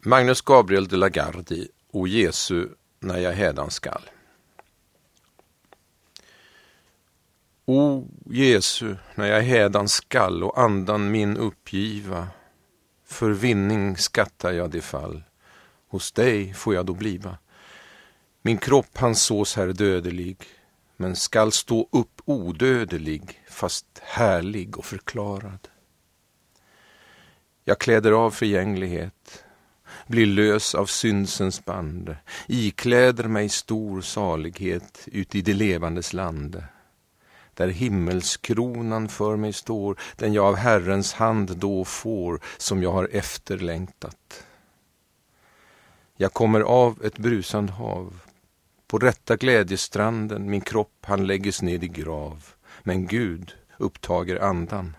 Magnus Gabriel de la Gardie, O Jesu, när jag hädan skall. O Jesu, när jag hädan skall och andan min uppgiva, för vinning skattar jag det fall, hos dig får jag då bliva. Min kropp han sås här dödelig, men skall stå upp odödelig, fast härlig och förklarad. Jag kläder av förgänglighet, blir lös av syndsens band, ikläder mig stor salighet ut i det levandes land. Där himmelskronan för mig står, den jag av Herrens hand då får, som jag har efterlängtat. Jag kommer av ett brusande hav, på rätta glädjestranden min kropp han lägges ned i grav, men Gud upptager andan.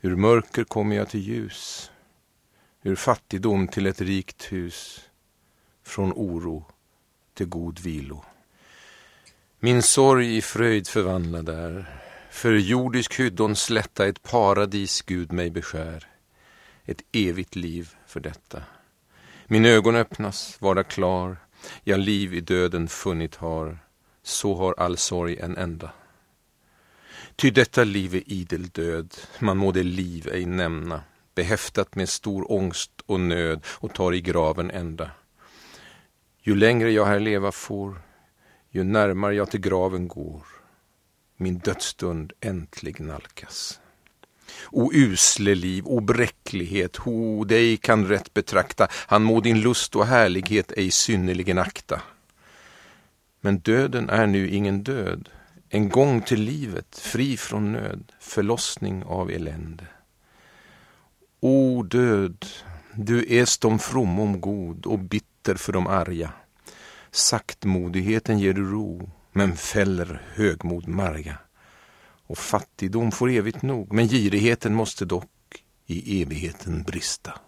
Ur mörker kommer jag till ljus, ur fattigdom till ett rikt hus, från oro till god vilo. Min sorg i fröjd förvandlad är, för jordisk hyddon slätta ett paradis Gud mig beskär, ett evigt liv för detta. Min ögon öppnas, vardag klar, jag liv i döden funnit har, så har all sorg en ända. Ty detta liv är idel död, man må det liv ej nämna, behäftat med stor ångst och nöd och tar i graven ända. Ju längre jag här leva får, ju närmare jag till graven går, min dödsstund äntligen nalkas. O usle liv, o bräcklighet, ho dig kan rätt betrakta, han må din lust och härlighet ej synnerligen akta. Men döden är nu ingen död, en gång till livet, fri från nöd, förlossning av elände. O död, du är de frommom god och bitter för de arga. Saktmodigheten ger du ro, men fäller högmod marga. Och fattigdom får evigt nog, men girigheten måste dock i evigheten brista.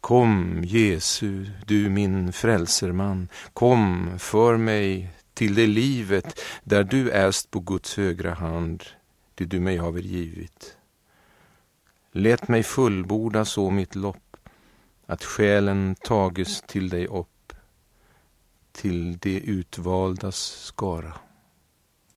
Kom, Jesu, du min frälserman, kom, för mig till det livet där du äst på Guds högra hand, det du mig haver givit. Lät mig fullborda så mitt lopp, att själen tages till dig upp, till de utvaldas skara.